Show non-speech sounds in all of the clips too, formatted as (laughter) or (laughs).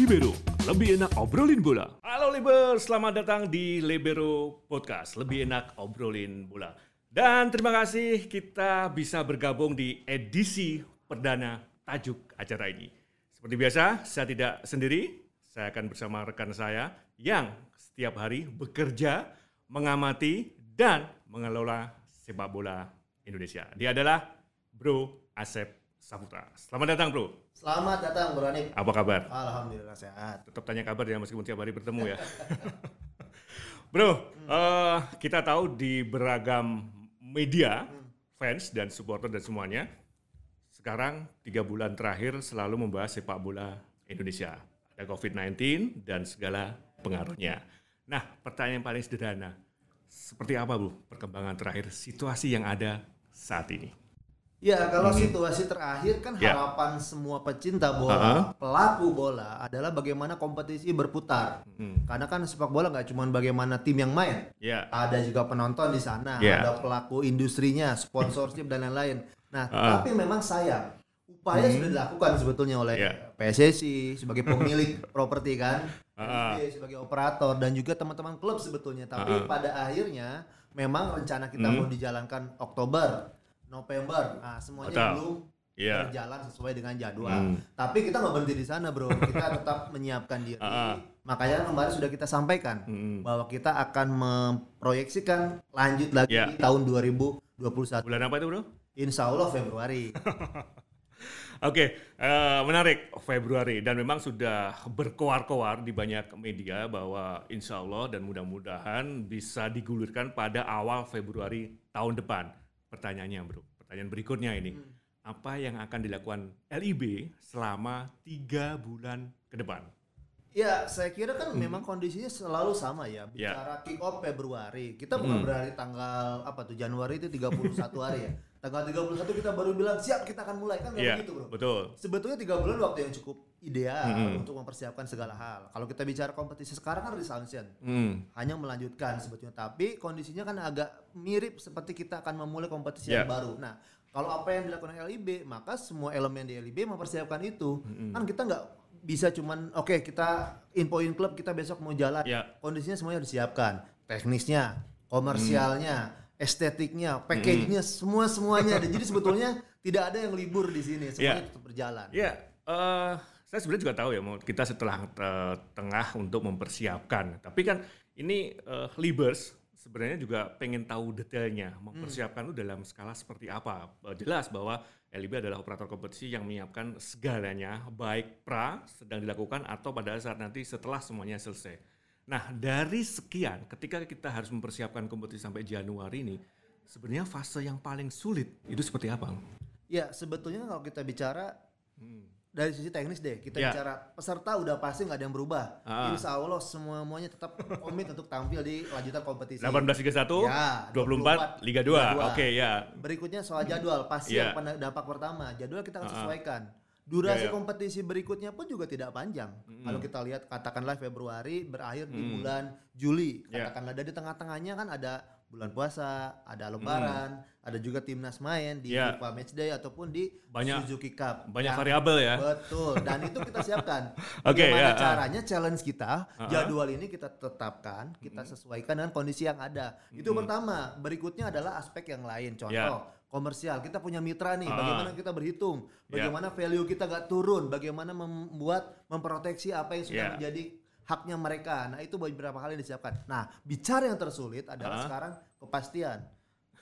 Libero, lebih enak obrolin bola. Halo Liber, selamat datang di Libero Podcast, lebih enak obrolin bola. Dan terima kasih kita bisa bergabung di edisi perdana tajuk acara ini. Seperti biasa, saya tidak sendiri, saya akan bersama rekan saya yang setiap hari bekerja, mengamati, dan mengelola sepak bola Indonesia. Dia adalah Bro Asep Saputra. Selamat datang Bro. Selamat datang Bro Hanif. Apa kabar? Alhamdulillah sehat. Tetap tanya kabar ya meskipun tiap hari bertemu ya. (laughs) Bro, eh, kita tahu di beragam media, fans dan supporter dan semuanya, sekarang tiga bulan terakhir selalu membahas sepak bola Indonesia. Ada COVID-19 dan segala pengaruhnya. Nah, pertanyaan paling sederhana, seperti apa Bu perkembangan terakhir situasi yang ada saat ini? Ya kalau situasi terakhir kan Ya. harapan semua pecinta bola, Ha-ha. pelaku bola adalah bagaimana kompetisi berputar. Hmm. Karena kan sepak bola nggak cuma bagaimana tim yang main, Ya, ada juga penonton di sana, Ya. ada pelaku industrinya, sponsorship dan lain-lain. Nah, Ha-ha. tapi memang sayang upaya sudah dilakukan sebetulnya oleh Ya. PSSI sebagai pemilik (laughs) properti kan. LIB sebagai operator dan juga teman-teman klub sebetulnya. Tapi Ha-ha. pada akhirnya memang rencana kita Hmm. mau dijalankan Oktober, November. Nah, semuanya Betul. belum Iya. berjalan sesuai dengan jadwal. Hmm. Tapi kita nggak berhenti di sana, Bro. Kita (laughs) tetap menyiapkan diri. Ha-ha. Makanya kemarin sudah kita sampaikan Hmm. bahwa kita akan memproyeksikan lanjut lagi Ya. di tahun 2021. bulan apa itu Bro? Insya Allah Februari. (laughs) Oke, eh, menarik Februari dan memang sudah berkoar-koar di banyak media bahwa insya Allah dan mudah-mudahan bisa digulirkan pada awal Februari tahun depan. Pertanyaannya bro, pertanyaan berikutnya ini, apa yang akan dilakukan LIB selama tiga bulan ke depan? Ya, saya kira kan memang kondisinya selalu sama ya. Hmm. Ya. Bicara kick off Februari, kita bukan Hmm. berarti tanggal apa tuh Januari itu 31 hari ya. Tanggal 31 kita baru bilang siap kita akan mulai kan Iya, begitu, Bro. betul. Sebetulnya tiga bulan waktu yang cukup ideal Mm-mm. untuk mempersiapkan segala hal. Kalau kita bicara kompetisi sekarang kan resumption, Hmm, hanya melanjutkan sebetulnya. Tapi kondisinya kan agak mirip seperti kita akan memulai kompetisi Ya. yang baru. Nah, kalau apa yang dilakukan LIB, maka semua elemen di LIB mempersiapkan itu. Kan kita nggak bisa cuman oke kita infoin klub kita besok mau jalan. Ya. Kondisinya semuanya disiapkan. Teknisnya, komersialnya, estetiknya, package-nya, semua semuanya ada. Jadi sebetulnya tidak ada yang libur di sini, semuanya Ya. tetap berjalan. Ya, eh, saya sebenarnya juga tahu ya, mau kita setelah eh, tengah untuk mempersiapkan. Tapi kan ini eh, Libers sebenarnya juga pengen tahu detailnya, mempersiapkan itu dalam skala seperti apa. Eh, jelas bahwa LIB adalah operator kompetisi yang menyiapkan segalanya, baik pra sedang dilakukan atau pada saat nanti setelah semuanya selesai. Nah, dari sekian, ketika kita harus mempersiapkan kompetisi sampai Januari ini, sebenarnya fase yang paling sulit itu seperti apa? Ya sebetulnya kalau kita bicara Hmm. Dari sisi teknis deh, kita Ya. bicara peserta udah pasti nggak ada yang berubah. Ah. Insya Allah semua semuanya tetap komit untuk tampil di lanjutan kompetisi. 18 Liga 1, Ya, 24 Liga 2. Liga Oke, ya. Berikutnya soal jadwal, pasti Iya. yang dampak pertama, jadwal kita harus ah. sesuaikan. Durasi Iya, iya. kompetisi berikutnya pun juga tidak panjang. Kalau kita lihat katakanlah Februari berakhir di bulan Juli, Iya. katakanlah dari tengah-tengahnya kan ada bulan puasa, ada lebaran, ada juga timnas main di Iya. FIFA Matchday ataupun di Banyak- Suzuki Cup. Banyak Yang- variabel ya. Betul, dan itu kita siapkan. (laughs) Oke, Bagaimana ya, ah. caranya challenge kita, Ah, ah. jadwal ini kita tetapkan, kita sesuaikan dengan kondisi yang ada. Itu pertama. Berikutnya adalah aspek yang lain. Contoh, Ya. komersial. Kita punya mitra nih, Ah. bagaimana kita berhitung, Ya. bagaimana value kita gak turun, bagaimana membuat memproteksi apa yang sudah Ya. menjadi haknya mereka. Nah, itu beberapa yang disiapkan. Nah, bicara yang tersulit adalah Ah. sekarang kepastian.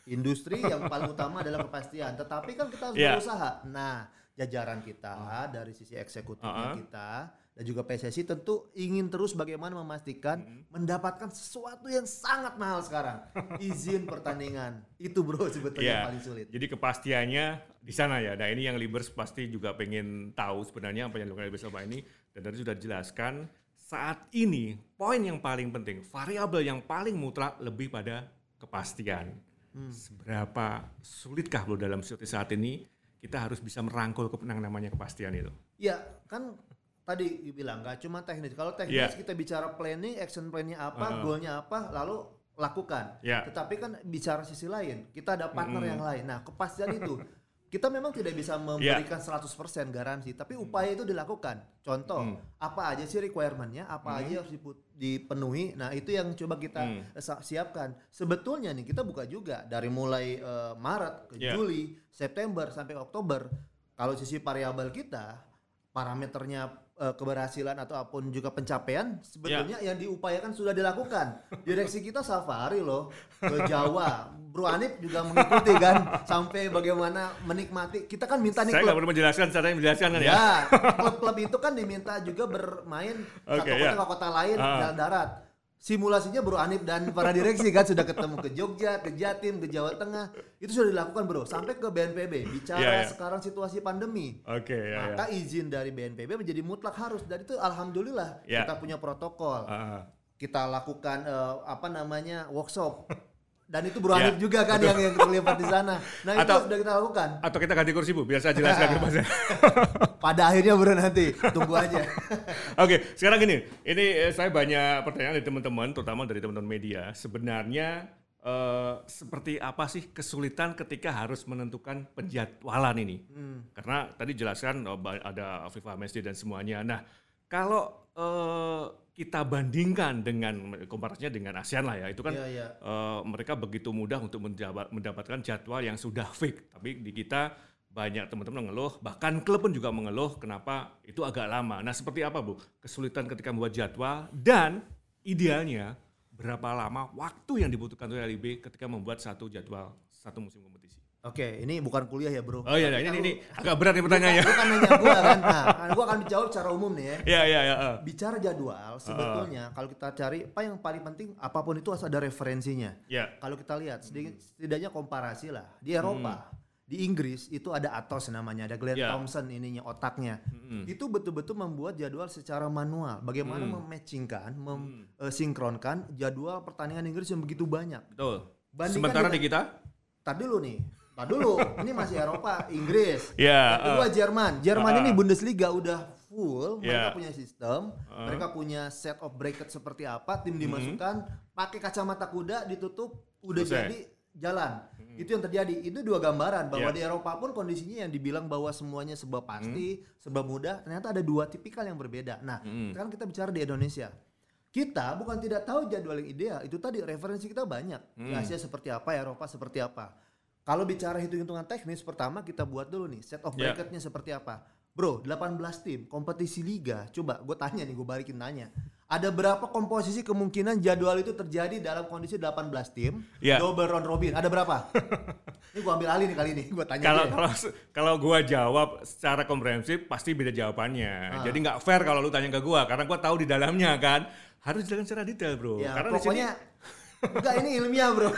Industri yang paling utama adalah kepastian. Tetapi kan kita harus Ya. berusaha. Nah, jajaran kita dari sisi eksekutifnya Ah. kita dan juga PSSI tentu ingin terus bagaimana memastikan mendapatkan sesuatu yang sangat mahal sekarang. Izin pertandingan. Itu bro sebetulnya Iya. yang paling sulit. Jadi kepastiannya di sana ya. Nah ini yang Libers pasti juga pengen tahu sebenarnya apa yang dilakukan Libers selama ini. Dan tadi sudah dijelaskan saat ini poin yang paling penting, variabel yang paling mutlak lebih pada kepastian. Hmm. Seberapa sulitkah lo dalam situasi saat ini kita harus bisa merangkul kepenang namanya kepastian itu? Ya kan tadi dibilang nggak cuma teknis. Kalau teknis Iya. kita bicara planning, action plan-nya apa, Heeh. goalnya apa, lalu lakukan. Ya. Tetapi kan bicara sisi lain, kita ada partner Mm-mm. yang lain. Nah kepastian itu (laughs) kita memang tidak bisa memberikan 100% garansi, tapi upaya itu dilakukan. Contoh, Hmm. apa aja sih requirement-nya, apa aja harus dipenuhi. Nah, itu yang coba kita Hmm. sa- siapkan. Sebetulnya nih kita buka juga dari mulai eh, Maret ke Yeah. Juli, September sampai Oktober. Kalau sisi variabel kita, parameternya eh, keberhasilan atau apa pun juga pencapaian sebetulnya yang diupayakan sudah dilakukan. Direksi kita safari loh ke Jawa. Bro Anip juga mengikuti kan sampai bagaimana menikmati. Kita kan minta nih Saya nggak perlu menjelaskan, cara yang menjelaskan kan ya. Ya, klub-klub itu kan diminta juga bermain satu Oke, kota ya. ke kota lain Ah. jalan darat. Simulasinya Bro Anip dan para direksi kan sudah ketemu ke Jogja, ke Jatim, ke Jawa Tengah. Itu sudah dilakukan Bro, sampai ke BNPB. Bicara Ya, ya. sekarang situasi pandemi. Oke, ya, ya. Maka izin dari BNPB menjadi mutlak harus. Dan itu alhamdulillah Ya. kita punya protokol. Ah, Kita lakukan eh, apa namanya workshop. Dan itu Bro Ya, Anip juga kan yang yang terlibat di sana. Nah, itu Atau- sudah kita lakukan. Atau kita ganti kursi Bu, biar saya jelaskan ke Mas. (laughs) Pada akhirnya Bro nanti tunggu aja. (laughs) Oke, sekarang gini, ini eh, saya banyak pertanyaan dari teman-teman, terutama dari teman-teman media. Sebenarnya eh, seperti apa sih kesulitan ketika harus menentukan penjadwalan ini? Karena tadi jelaskan oh, ada FIFA Messi dan semuanya. Nah, kalau eh, kita bandingkan dengan komparasinya dengan ASEAN lah ya, itu kan Iya, iya. eh, mereka begitu mudah untuk menjaba- mendapatkan jadwal yang sudah fix. Tapi di kita banyak teman-teman mengeluh, bahkan klub pun juga mengeluh kenapa itu agak lama. Nah, seperti apa Bu? Kesulitan ketika membuat jadwal dan idealnya berapa lama waktu yang dibutuhkan oleh LIB ketika membuat satu jadwal satu musim kompetisi? Oke, ini bukan kuliah ya, Bro. Oh iya, iya, ini, ini agak berat nih pertanyaannya. Bukan nanya gua (laughs) kan. Nah, gua akan jawab secara umum nih ya. Iya, iya, iya. eh. Bicara jadwal, sebetulnya kalau kita cari apa yang paling penting, apa pun itu harus ada referensinya. Ya. Kalau kita lihat, sedikit- setidaknya komparasi lah. Di Eropa, di Inggris itu ada Atos namanya, ada Glenn Ya. Thompson ininya otaknya. Itu betul-betul membuat jadwal secara manual. Bagaimana mematchingkan, mensinkronkan jadwal pertandingan Inggris yang begitu banyak. Betul. Bandingkan Sementara dengan- di kita Tadi dulu nih. Tadi dulu. ini masih Eropa, Inggris. Ya, Yang kedua Jerman. Jerman Ah. ini Bundesliga udah full. Mereka Ya. punya sistem. Mereka punya set of bracket seperti apa. Tim dimasukkan. Pakai kacamata kuda ditutup. Udah Selesai. jadi jalan. Itu yang terjadi. Itu dua gambaran bahwa Ya. di Eropa pun kondisinya yang dibilang bahwa semuanya serba pasti, serba mudah. Ternyata ada dua tipikal yang berbeda. Nah, sekarang kita bicara di Indonesia. Kita bukan tidak tahu jadwal yang ideal. Itu tadi referensi kita banyak. Di Asia seperti apa, Eropa seperti apa. Kalau bicara hitung-hitungan teknis, pertama kita buat dulu nih set of Ya. bracketnya seperti apa. Bro, 18 tim, kompetisi liga. Coba gue tanya nih, gue balikin tanya. Ada berapa komposisi kemungkinan jadwal itu terjadi dalam kondisi 18 tim? Ya. Double round robin. Ada berapa? (laughs) ini gue ambil alih nih kali ini. Gue tanya kalau kalau kalau gua jawab secara komprehensif pasti beda jawabannya. Ah. Jadi nggak fair kalau lu tanya ke gua karena gua tahu di dalamnya kan. Harus dijelaskan secara detail, Bro. Ya, karena di sini pokoknya Enggak ini ilmiah bro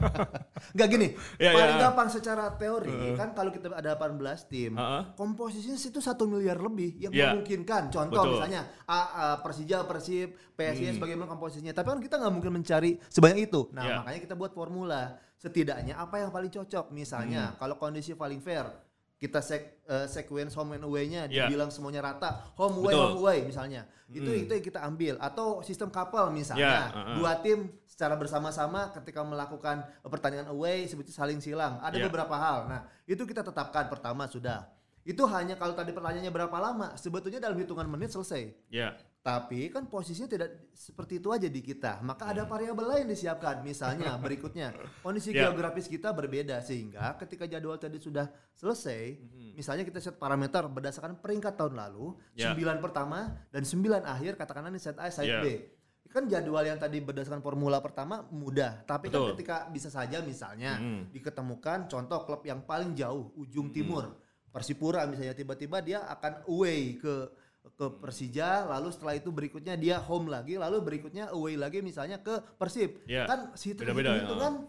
(laughs) Enggak gini Ya, Paling ya. gampang secara teori Kan kalau kita ada 18 tim Heeh. Komposisinya itu satu miliar lebih Yang Ya. memungkinkan Contoh Betul. misalnya A, A, Persija, Persib, PSIS Hmm. Bagaimana komposisinya Tapi kan kita nggak mungkin mencari sebanyak itu Nah Ya. makanya kita buat formula Setidaknya apa yang paling cocok Hmm. Misalnya kalau kondisi paling fair kita sek, eh, sequence home and away-nya Ya. dibilang semuanya rata home away Betul. home away misalnya itu itu yang kita ambil atau sistem couple Ya, misalnya uh-uh. dua tim secara bersama-sama ketika melakukan pertandingan away seperti saling silang. Ada Ya. beberapa hal. Nah, itu kita tetapkan pertama sudah. Itu hanya kalau tadi pertanyaannya berapa lama, sebetulnya dalam hitungan menit selesai. ya. Tapi kan posisinya tidak seperti itu aja di kita. Maka ada variabel lain disiapkan. Misalnya (laughs) berikutnya, kondisi Ya. geografis kita berbeda sehingga ketika jadwal tadi sudah selesai, misalnya kita set parameter berdasarkan peringkat tahun lalu, Ya. 9 pertama dan 9 akhir katakanlah ini set A, set Ya. B. Kan jadwal yang tadi berdasarkan formula pertama mudah, tapi kan Betul. ketika bisa saja misalnya Mhm. diketemukan contoh klub yang paling jauh ujung timur, Persipura misalnya tiba-tiba dia akan away ke ke Persija, lalu setelah itu berikutnya dia home lagi, lalu berikutnya away lagi misalnya ke Persib. Ya, Kan situ itu kan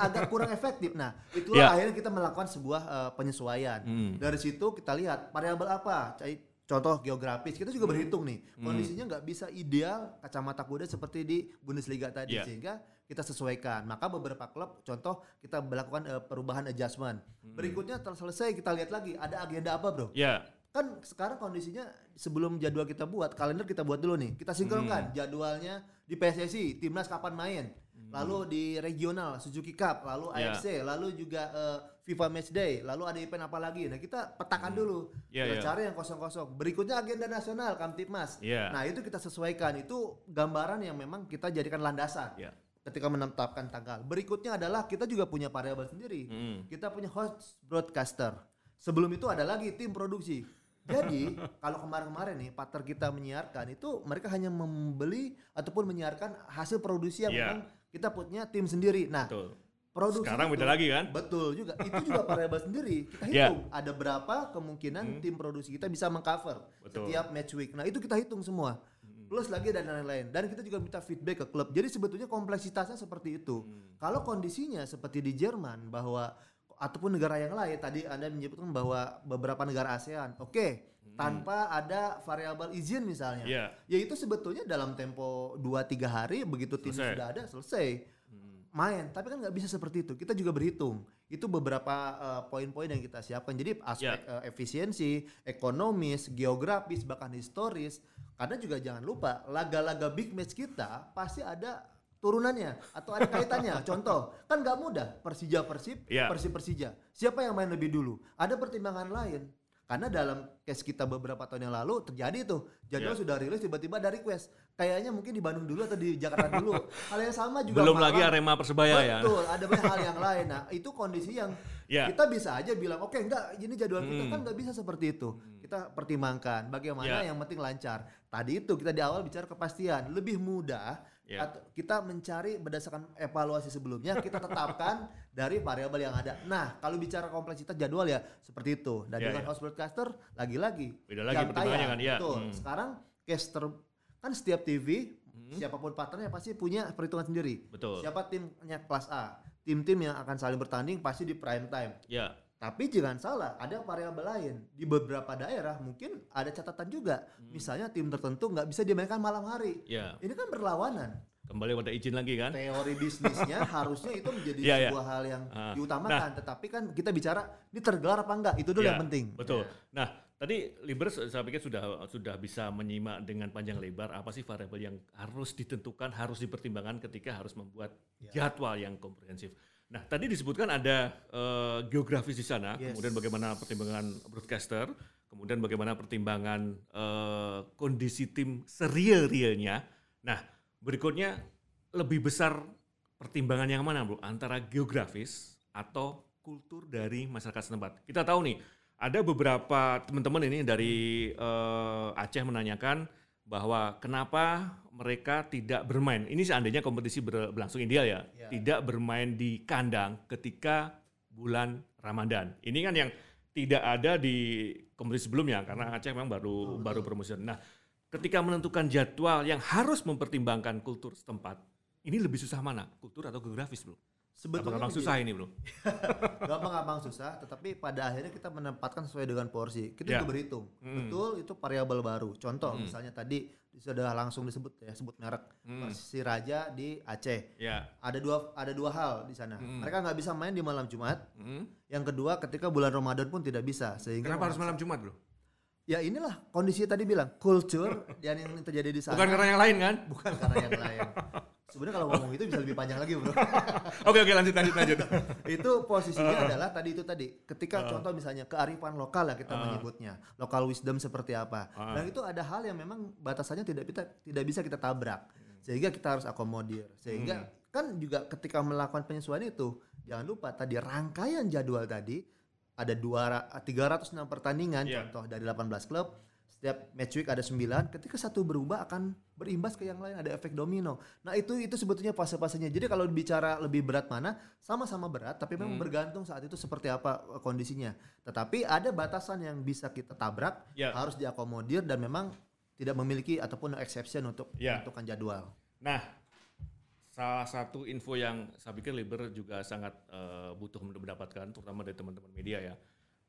agak kurang (laughs) efektif. Nah, itulah Ya. akhirnya kita melakukan sebuah eh, penyesuaian. Hmm. Dari situ kita lihat variabel apa, contoh geografis kita juga berhitung nih Hmm. kondisinya nggak bisa ideal kacamata kuda seperti di Bundesliga tadi Ya. sehingga kita sesuaikan maka beberapa klub contoh kita melakukan eh, perubahan adjustment Hmm. berikutnya telah selesai kita lihat lagi ada agenda apa bro Ya. kan sekarang kondisinya sebelum jadwal kita buat kalender kita buat dulu nih kita sinkronkan Hmm. jadwalnya di PSSI timnas kapan main lalu di regional Suzuki Cup, lalu. AFC, lalu juga eh, FIFA Matchday, lalu ada event apa lagi. Nah, kita petakan dulu. Ya, kita ya. cari yang kosong-kosong. Berikutnya agenda nasional Kamtipmas. Ya. Nah, itu kita sesuaikan. Itu gambaran yang memang kita jadikan landasan Ya. ketika menetapkan tanggal. Berikutnya adalah kita juga punya variabel sendiri. Mm. Kita punya host broadcaster. Sebelum itu ada lagi tim produksi. Jadi (laughs) kalau kemarin-kemarin nih partner kita menyiarkan itu mereka hanya membeli ataupun menyiarkan hasil produksi yang Iya. memang kita punya tim sendiri. Nah, Betul. Produksi Sekarang itu- beda lagi kan? Betul juga. Itu juga (laughs) variabel sendiri. Kita Iya. hitung ada berapa kemungkinan tim produksi kita bisa mengcover Hmm. Betul. Hmm. setiap match week. Nah, itu kita hitung semua. Plus lagi dan lain-lain. Dan kita juga minta feedback ke klub. Jadi sebetulnya kompleksitasnya seperti itu. Hmm. Kalau kondisinya seperti di Jerman bahwa ataupun negara yang lain tadi Anda menyebutkan bahwa beberapa negara ASEAN, oke, tanpa ada variabel izin misalnya. Hmm. Iya. Ya itu sebetulnya dalam tempo 2-3 hari begitu tim sudah ada selesai Hmm. Main tapi kan nggak bisa seperti itu. Kita juga berhitung. Itu beberapa uh, poin-poin yang kita siapkan. Jadi aspek Ya. uh, efisiensi ekonomis geografis bahkan historis karena juga jangan lupa laga-laga big match kita pasti ada turunannya atau ada kaitannya. (laughs) Contoh kan nggak mudah. Persija Persib Ya. Persib Persija. Siapa yang main lebih dulu? Ada pertimbangan lain karena dalam case kita beberapa tahun yang lalu terjadi tuh jadwal Ya. sudah rilis tiba-tiba ada request kayaknya mungkin di Bandung dulu atau di Jakarta dulu (laughs) hal yang sama juga Belum lagi Malang. Arema Persebaya ya. Betul, ada banyak hal yang (laughs) lain. Nah, itu kondisi yang Ya. kita bisa aja bilang, oke enggak, ini jadwal kita Hmm. kan nggak bisa seperti itu. Kita pertimbangkan bagaimana Ya. yang penting lancar. Tadi itu kita di awal bicara kepastian, lebih mudah Ya. atau kita mencari berdasarkan evaluasi sebelumnya kita tetapkan (laughs) dari variabel yang ada. Nah, kalau bicara kompleksitas jadwal ya seperti itu. Dan Ya, dengan ya. host broadcaster lagi-lagi Beda lagi pertimbangannya kan, iya. Betul. Hmm. Sekarang case ter- kan setiap TV siapa pun partnernya pasti punya perhitungan sendiri. Betul. Siapa timnya kelas A, tim-tim yang akan saling bertanding pasti di prime time. Ya. Tapi jangan salah, ada variabel lain. Di beberapa daerah mungkin ada catatan juga. Hmm. Misalnya tim tertentu nggak bisa dimainkan malam hari. Ya. Ini kan berlawanan. Kembali pada izin lagi kan? Teori bisnisnya (laughs) harusnya itu menjadi Iya, iya. sebuah hal yang Ah. diutamakan. Tetapi kan kita bicara ini tergelar apa enggak, itu dulu Ya, yang penting. Betul. Nah, tadi Liber saya pikir sudah sudah bisa menyimak dengan panjang lebar apa sih variabel yang harus ditentukan, harus dipertimbangkan ketika harus membuat Ya. jadwal yang komprehensif. Nah, tadi disebutkan ada eh, geografis di sana, Yes. kemudian bagaimana pertimbangan broadcaster, kemudian bagaimana pertimbangan eh, kondisi tim serial-realnya. Nah, berikutnya lebih besar pertimbangan yang mana, Bro? Antara geografis atau kultur dari masyarakat setempat. Kita tahu nih, ada beberapa teman-teman ini dari eh, Aceh menanyakan bahwa kenapa mereka tidak bermain. Ini seandainya kompetisi ber- berlangsung ideal ya, Ya. tidak bermain di kandang ketika bulan Ramadan. Ini kan yang tidak ada di kompetisi sebelumnya karena Aceh memang baru baru promosi. Nah, ketika menentukan jadwal yang harus mempertimbangkan kultur setempat, ini lebih susah mana? Kultur atau geografis, Bro? Sebetulnya Gampang susah ini, Bro. (laughs) gampang-gampang susah, tetapi pada akhirnya kita menempatkan sesuai dengan porsi. Kita juga berhitung. Hmm. Betul itu variabel baru. Contoh misalnya tadi sudah langsung disebut ya, sebut merek Hmm. Persiraja di Aceh. Ya. Ada dua ada dua hal di sana. Hmm. Mereka nggak bisa main di malam Jumat. Hmm. Yang kedua ketika bulan Ramadan pun tidak bisa. Sehingga Kenapa harus malam Jumat, Bro? Ya inilah kondisi tadi bilang kultur (laughs) dan yang terjadi di sana Bukan karena yang lain kan? bukan karena yang lain. (laughs) Sebenarnya kalau ngomong itu bisa lebih panjang lagi, Bro. (laughs) Oke, oke, lanjut lanjut lanjut. (laughs) itu posisinya adalah tadi itu tadi ketika contoh misalnya kearifan lokal lah kita menyebutnya lokal wisdom seperti apa Ah. dan itu ada hal yang memang batasannya tidak kita tidak bisa kita tabrak sehingga kita harus akomodir sehingga kan juga ketika melakukan penyesuaian itu jangan lupa tadi rangkaian jadwal tadi ada dua 306 pertandingan Iya. contoh dari 18 klub setiap match week ada 9 ketika satu berubah akan berimbas ke yang lain ada efek domino nah itu itu sebetulnya fase-fasenya jadi kalau bicara lebih berat mana sama-sama berat tapi memang bergantung saat itu seperti apa eh, kondisinya tetapi ada batasan yang bisa kita tabrak Ya. harus diakomodir dan memang tidak memiliki ataupun exception untuk Ya. menentukan jadwal Nah, salah satu info yang saya pikir Liber juga sangat eh, butuh untuk mendapatkan, terutama dari teman-teman media ya.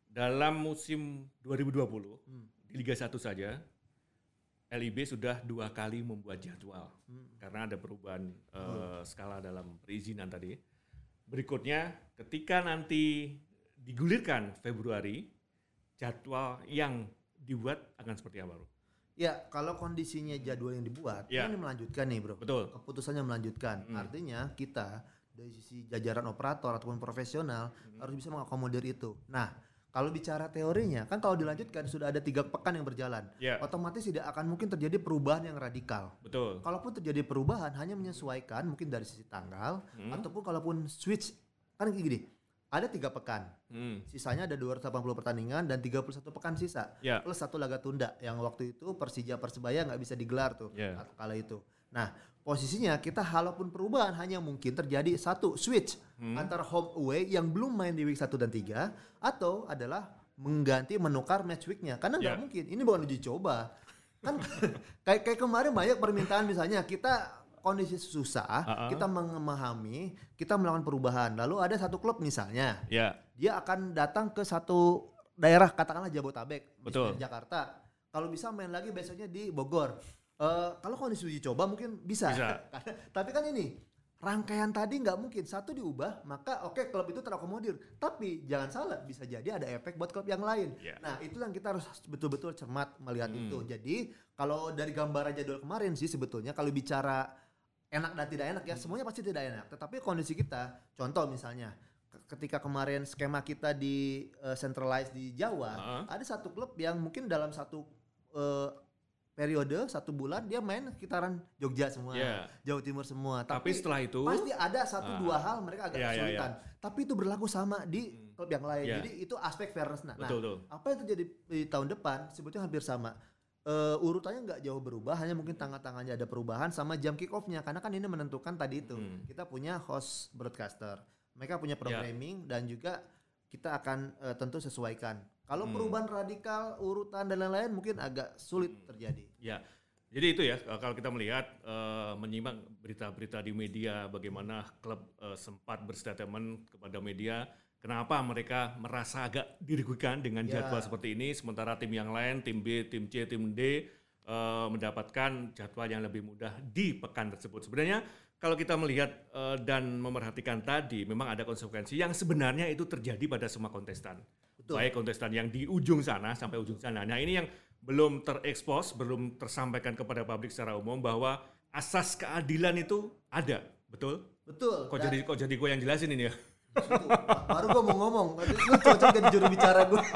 Dalam musim 2020 di Liga 1 saja, LIB sudah dua kali membuat jadwal karena ada perubahan eh, skala dalam perizinan tadi. Berikutnya, ketika nanti digulirkan Februari, jadwal yang dibuat akan seperti apa, Bro? Ya, kalau kondisinya jadwal yang dibuat, Ya. ini melanjutkan nih bro. Betul. Keputusannya melanjutkan. Hmm. Artinya kita dari sisi jajaran operator ataupun profesional Hmm. harus bisa mengakomodir itu. Nah, kalau bicara teorinya, kan kalau dilanjutkan sudah ada tiga pekan yang berjalan, Ya, otomatis tidak akan mungkin terjadi perubahan yang radikal. betul. Kalaupun terjadi perubahan, hanya menyesuaikan mungkin dari sisi tanggal, Hmm. ataupun kalaupun switch, kan kayak gini, ada tiga pekan, Hmm. sisanya ada 280 pertandingan dan 31 pekan sisa Ya, plus satu laga tunda yang waktu itu Persija Persebaya nggak bisa digelar tuh at- kala itu. Nah posisinya kita walaupun perubahan hanya mungkin terjadi satu switch Hmm. antara home away yang belum main di week 1 dan 3 atau adalah mengganti menukar match weeknya karena nggak Ya. mungkin ini bukan uji coba kan (laughs) kayak kayak kemarin banyak permintaan misalnya kita kondisi susah Uh-uh. kita memahami kita melakukan perubahan lalu ada satu klub misalnya ya, dia akan datang ke satu daerah katakanlah Jabotabek, Betul. Jakarta. Kalau bisa main lagi besoknya di Bogor. Eh kalau kondisi uji coba mungkin bisa. Bisa. (laughs) Karena- Tapi kan ini rangkaian tadi nggak mungkin satu diubah maka oke klub itu terakomodir. Tapi jangan salah bisa jadi ada efek buat klub yang lain. Ya. Nah itu yang kita harus betul-betul cermat melihat Hmm. itu. Jadi kalau dari gambaran jadwal kemarin sih sebetulnya kalau bicara enak dan tidak enak ya semuanya pasti tidak enak. Tetapi kondisi kita, contoh misalnya ke- ketika kemarin skema kita di eh, centralized di Jawa, Heeh. ada satu klub yang mungkin dalam satu eh, periode satu bulan dia main sekitaran Jogja semua, ya. Jawa Timur semua. Tapi, setelah itu, pasti ada satu Ah. dua hal mereka agak Ya, ya, ya. kesulitan. Tapi itu berlaku sama di Hmm. klub yang lain. Ya. Jadi itu aspek fairness. Nah, nah, betul tuh. apa yang terjadi di tahun depan sebetulnya hampir sama. Eh, urutannya nggak jauh berubah, hanya mungkin tangan-tangannya ada perubahan sama jam kick off-nya karena kan ini menentukan tadi itu. Hmm. Kita punya host broadcaster, mereka punya Ya. programming dan juga kita akan eh, tentu sesuaikan. Kalau Hmm. perubahan radikal urutan dan lain-lain mungkin agak sulit Hmm. terjadi. Ya, jadi itu ya eh, kalau kita melihat eh, menyimak berita-berita di media bagaimana klub eh, sempat berstatement kepada media kenapa mereka merasa agak dirugikan dengan Ya. jadwal seperti ini sementara tim yang lain tim B, tim C, tim D eh, mendapatkan jadwal yang lebih mudah di pekan tersebut. Sebenarnya kalau kita melihat eh, dan memerhatikan tadi memang ada konsekuensi yang sebenarnya itu terjadi pada semua kontestan Betul. baik kontestan yang di ujung sana sampai ujung sana. Nah ini yang belum terekspos, belum tersampaikan kepada publik secara umum bahwa asas keadilan itu ada, betul? Betul. Kok Dan jadi kok jadi gue yang jelasin ini ya? itu, baru gue mau ngomong, lu cocok jadi juru bicara gue. (laughs)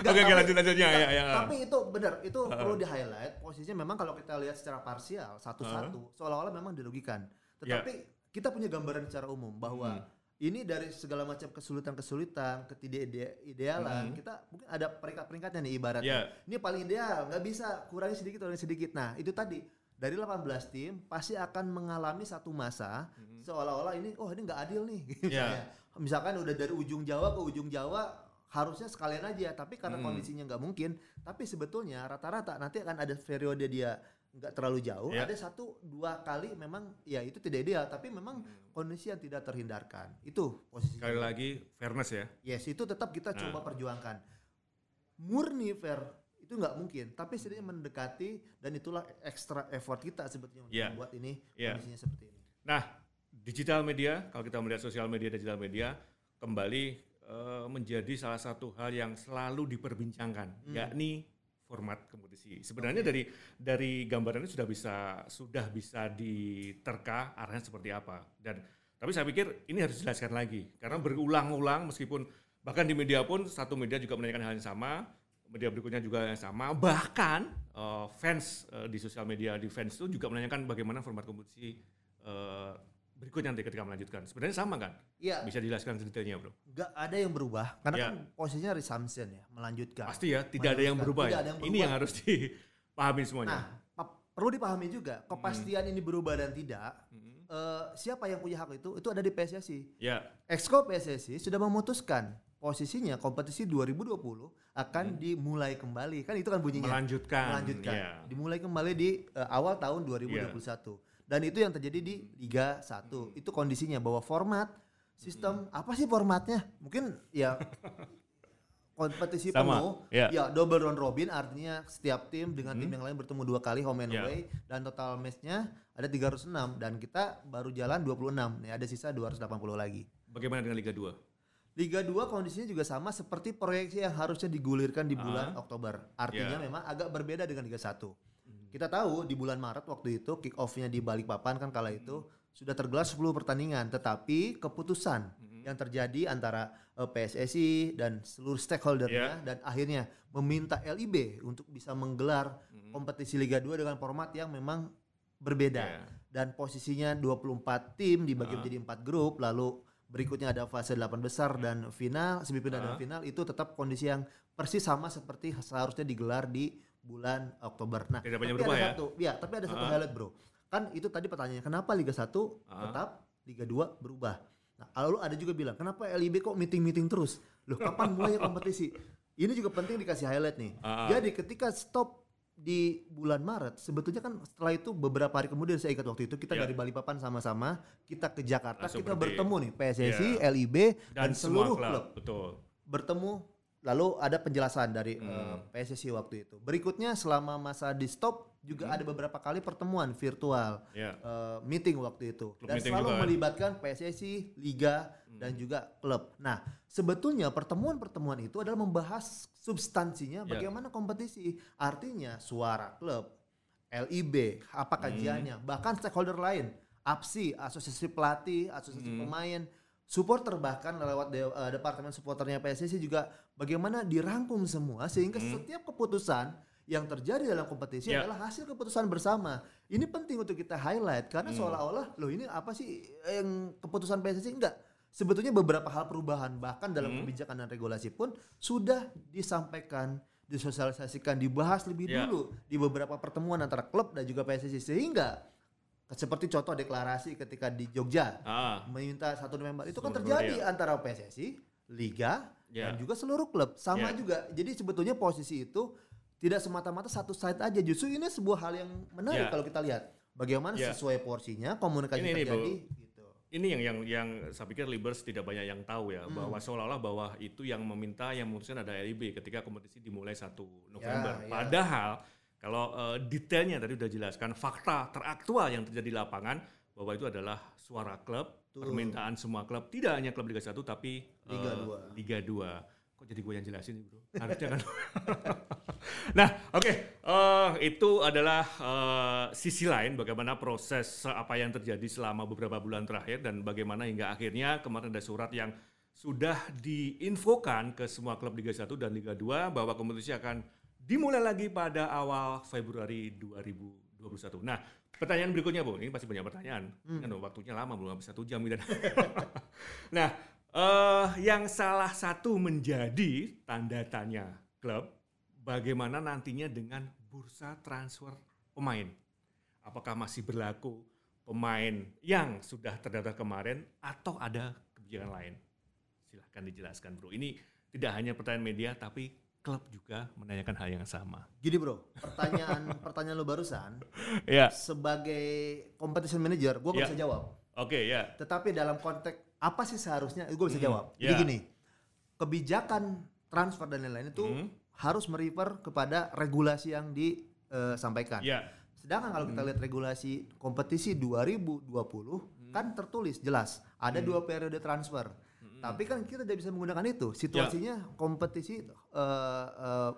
Oke, oke, lanjut, lanjutnya, ya, ya. Tapi itu benar, itu perlu di highlight. Posisinya memang kalau kita lihat secara parsial satu-satu, seolah-olah memang dirugikan. Ya. Tetapi kita punya gambaran secara umum bahwa Hmm. Ini dari segala macam kesulitan-kesulitan, ketidakidealan, Hmm. kita mungkin ada peringkat-peringkatnya nih ibaratnya. Ya, Ini paling ideal, nggak bisa kurangi sedikit, kurangi sedikit. Nah, itu tadi dari 18 tim pasti akan mengalami satu masa seolah-olah ini oh ini nggak adil nih. (laughs) Misalnya. Misalkan udah dari ujung Jawa ke ujung Jawa harusnya sekalian aja, tapi karena Hmm. kondisinya nggak mungkin. Tapi sebetulnya rata-rata nanti akan ada periode dia nggak terlalu jauh, Ya. ada satu dua kali memang ya itu tidak ideal, tapi memang kondisi yang tidak terhindarkan. Itu posisi. sekali lagi fairness ya. Yes, itu tetap kita Nah. coba perjuangkan. Murni fair itu nggak mungkin, tapi setidaknya mendekati dan itulah extra effort kita sebetulnya untuk Iya. membuat ini Iya. kondisinya seperti ini. Nah, digital media, kalau kita melihat sosial media, digital media, kembali eh, menjadi salah satu hal yang selalu diperbincangkan, Hmm. yakni format kompetisi. Sebenarnya dari dari gambarannya sudah bisa sudah bisa diterka arahnya seperti apa. Dan tapi saya pikir ini harus dijelaskan lagi karena berulang-ulang meskipun bahkan di media pun satu media juga menanyakan hal yang sama, media berikutnya juga yang sama. Bahkan eh, fans eh, di sosial media di fans itu juga menanyakan bagaimana format kompetisi eh, berikutnya nanti ketika melanjutkan. Sebenarnya sama kan? Iya, Bisa dijelaskan detailnya, Bro. nggak ada yang berubah karena Iya. kan posisinya resumption ya, melanjutkan. Pasti ya, tidak ada yang berubah Tidak ya. ada yang Ini berubah. yang harus (laughs) dipahami semuanya. Nah, perlu dipahami juga kepastian ini berubah dan tidak. Mhm. eh, siapa yang punya hak itu? Itu ada di PSSI. Ya, Exco PSSI sudah memutuskan posisinya kompetisi 2020 akan dimulai kembali. Kan itu kan bunyinya. melanjutkan. melanjutkan. Ya. Dimulai kembali di eh, awal tahun 2021. Dan itu yang terjadi di Liga 1. Hmm. Itu kondisinya bahwa format sistem apa sih formatnya? Mungkin ya (laughs) kompetisi Sama, penuh. ya. Ya, double round robin artinya setiap tim dengan tim Hmm. yang lain bertemu dua kali home and Ya. away dan total matchnya ada 306 dan kita baru jalan 26. Nih ada sisa 280 lagi. Bagaimana dengan Liga 2? Liga 2 kondisinya juga sama seperti proyeksi yang harusnya digulirkan di bulan Oktober. Artinya Yeah. memang agak berbeda dengan Liga 1. Kita tahu di bulan Maret waktu itu kick off-nya di Balikpapan kan kala itu sudah tergelar 10 pertandingan, tetapi keputusan yang terjadi antara eh, PSSI dan seluruh stakeholdernya dan akhirnya meminta LIB untuk bisa menggelar kompetisi Liga 2 dengan format yang memang berbeda. Yeah. dan posisinya 24 tim dibagi menjadi 4 grup lalu berikutnya ada fase 8 besar dan final semifinal dan Ah. final itu tetap kondisi yang persis sama seperti seharusnya digelar di bulan Oktober. Nah, Tidak banyak tapi berubah ada ya? satu, ya, tapi ada satu Ah. highlight, Bro. Kan itu tadi pertanyaannya, kenapa Liga 1 Ah. tetap, Liga 2 berubah? Nah, lalu ada juga bilang, kenapa LIB kok meeting-meeting terus? Loh, kapan (laughs) mulai kompetisi? Ini juga penting dikasih highlight nih. Ah. Jadi ketika stop di bulan Maret, sebetulnya kan setelah itu beberapa hari kemudian saya ingat waktu itu kita Ya. dari Balikpapan sama-sama kita ke Jakarta, Langsung kita pergi. bertemu nih PSSI, Ya. LIB Dan, dan, seluruh klub, klub betul. bertemu lalu ada penjelasan dari Hmm. eh, PSSI waktu itu. Berikutnya selama masa di stop juga Hmm. ada beberapa kali pertemuan virtual Ya. eh, meeting waktu itu Klub dan selalu juga kan? melibatkan PSSI, liga dan juga klub. Nah, sebetulnya pertemuan-pertemuan itu adalah membahas substansinya Ya. bagaimana kompetisi. Artinya suara klub, LIB, apa kajiannya, Hmm. bahkan stakeholder lain, APSI, asosiasi pelatih, asosiasi Hmm. pemain, supporter bahkan lewat de- eh, departemen supporternya PSSI juga bagaimana dirangkum semua sehingga setiap keputusan yang terjadi dalam kompetisi Ya. adalah hasil keputusan bersama. Ini penting untuk kita highlight karena Hmm. seolah-olah loh ini apa sih yang keputusan PSSI enggak. Sebetulnya beberapa hal perubahan bahkan dalam Hmm. kebijakan dan regulasi pun sudah disampaikan, disosialisasikan, dibahas lebih Ya. dulu di beberapa pertemuan antara klub dan juga PSSI sehingga seperti contoh deklarasi ketika di Jogja Ah, meminta 1 November itu kan terjadi antara PSSI, liga Ya. dan juga seluruh klub sama Ya. juga. Jadi sebetulnya posisi itu tidak semata-mata satu side aja. Justru ini sebuah hal yang menarik Ya. kalau kita lihat bagaimana Ya. sesuai porsinya komunikasi Ini terjadi Bro. gitu. ini yang yang yang saya pikir Libers tidak banyak yang tahu ya Hmm. bahwa seolah-olah bahwa itu yang meminta yang memutuskan ada LIB ketika kompetisi dimulai 1 November. ya. Padahal kalau eh, detailnya tadi udah jelaskan fakta teraktual yang terjadi di lapangan bahwa itu adalah suara klub, Betul. permintaan semua klub, tidak hanya klub Liga 1 tapi Liga eh, 2. Liga 2. Kok jadi gue yang jelasin nih, Bro? Harusnya kan. (laughs) nah, oke, eh, itu adalah eh, sisi lain bagaimana proses apa yang terjadi selama beberapa bulan terakhir dan bagaimana hingga akhirnya kemarin ada surat yang sudah diinfokan ke semua klub Liga 1 dan Liga 2 bahwa kompetisi akan dimulai lagi pada awal Februari 2021. Nah, pertanyaan berikutnya, Bu. Ini pasti banyak pertanyaan. Kan waktunya lama belum habis satu jam gitu. (laughs) nah, eh yang salah satu menjadi tanda tanya klub bagaimana nantinya dengan bursa transfer pemain. Apakah masih berlaku pemain yang sudah terdaftar kemarin atau ada kebijakan lain? Silahkan dijelaskan, Bro. Ini tidak hanya pertanyaan media tapi klub juga menanyakan hal yang sama. Gini bro, pertanyaan (laughs) pertanyaan lo barusan Ya. sebagai competition manager, gue Ya. bisa jawab. Oke, ya. Tetapi dalam konteks apa sih seharusnya, gue bisa Hmm, jawab. Jadi ya. gini, kebijakan transfer dan lain-lain itu Hmm. harus merefer kepada regulasi yang disampaikan. Ya. Sedangkan kalau kita lihat regulasi kompetisi 2020 Hmm. kan tertulis jelas ada dua periode transfer. Tapi kan kita tidak bisa menggunakan itu. Situasinya kompetisi eh, eh,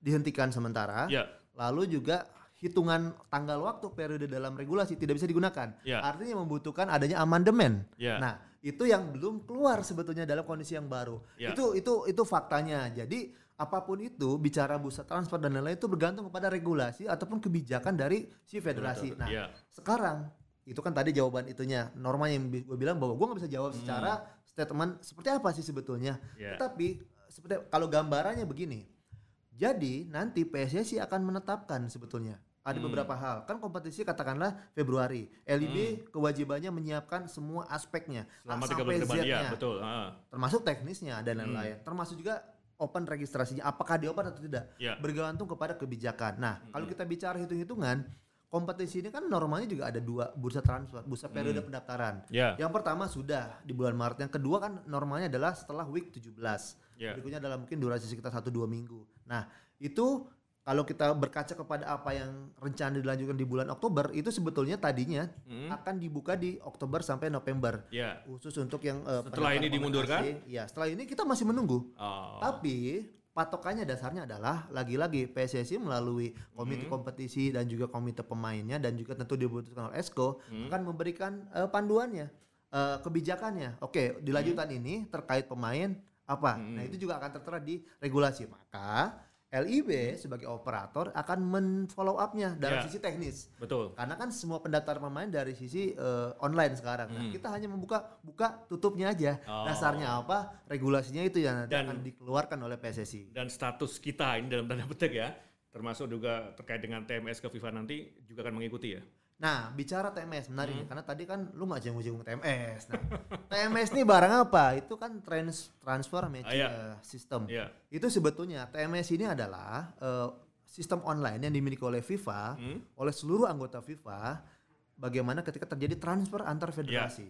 dihentikan sementara. Ya. Lalu juga hitungan tanggal waktu periode dalam regulasi tidak bisa digunakan. Ya. Artinya membutuhkan adanya amandemen. Ya. Nah, itu yang belum keluar sebetulnya dalam kondisi yang baru. Ya. Itu itu itu faktanya. Jadi apa pun itu bicara bursa transfer dan lain-lain itu bergantung kepada regulasi ataupun kebijakan dari si federasi. Nah, ya. sekarang itu kan tadi jawaban itunya norma yang gue bilang bahwa gue nggak bisa jawab secara statement seperti apa sih sebetulnya. Hmm. Ya. Tetapi seperti kalau gambarannya begini. Jadi nanti PSSI akan menetapkan sebetulnya ada Hmm. beberapa hal. Kan kompetisi katakanlah Februari. LIB kewajibannya menyiapkan semua aspeknya Hmm. Selama tiga sampai bulan depan. Ya, betul. Ah. Termasuk teknisnya dan Hmm. lain-lain. Termasuk juga open registrasinya apakah diopen atau tidak. Ya. Bergantung kepada kebijakan. Nah, Hmm. kalau kita bicara hitung-hitungan kompetisi ini kan normalnya juga ada dua bursa transfer, bursa periode pendaftaran. Ya. Yang pertama sudah di bulan Maret, yang kedua kan normalnya adalah setelah week 17. Ya. Berikutnya adalah mungkin durasi sekitar 1 2 minggu. Nah, itu kalau kita berkaca kepada apa yang rencana dilanjutkan di bulan Oktober itu sebetulnya tadinya Hmm. akan dibuka di Oktober sampai November Ya. khusus untuk yang eh, Setelah ini dimundurkan? Ya, setelah ini kita masih menunggu. Oh. Tapi patokannya dasarnya adalah lagi-lagi PSSI melalui komite Hmm. kompetisi dan juga komite pemainnya dan juga tentu dibutuhkan oleh Esko Hmm. akan memberikan eh, panduannya, eh, kebijakannya. Oke, di lanjutan ini terkait pemain apa? Hmm. Nah, itu juga akan tertera di regulasi. Maka LIB sebagai operator akan men-follow up-nya dari Ya. sisi teknis. Betul. Karena kan semua pendaftar pemain dari sisi eh, online sekarang. Nah, Hmm. kita hanya membuka buka tutupnya aja. Oh. Dasarnya apa? Regulasinya itu yang nanti Dan- akan dikeluarkan oleh PSSI. Dan status kita ini dalam tanda petik ya, termasuk juga terkait dengan TMS ke FIFA nanti juga akan mengikuti ya. Nah, bicara TMS menarik Hmm. nih, karena tadi kan lu nggak jenguk-jenguk TMS. Nah, (laughs) TMS ini barang apa? Itu kan trans transfer match Ah, iya. eh, system. Iya. Itu sebetulnya TMS ini adalah eh, sistem online yang dimiliki oleh FIFA, Hmm. oleh seluruh anggota FIFA. Bagaimana ketika terjadi transfer antar federasi.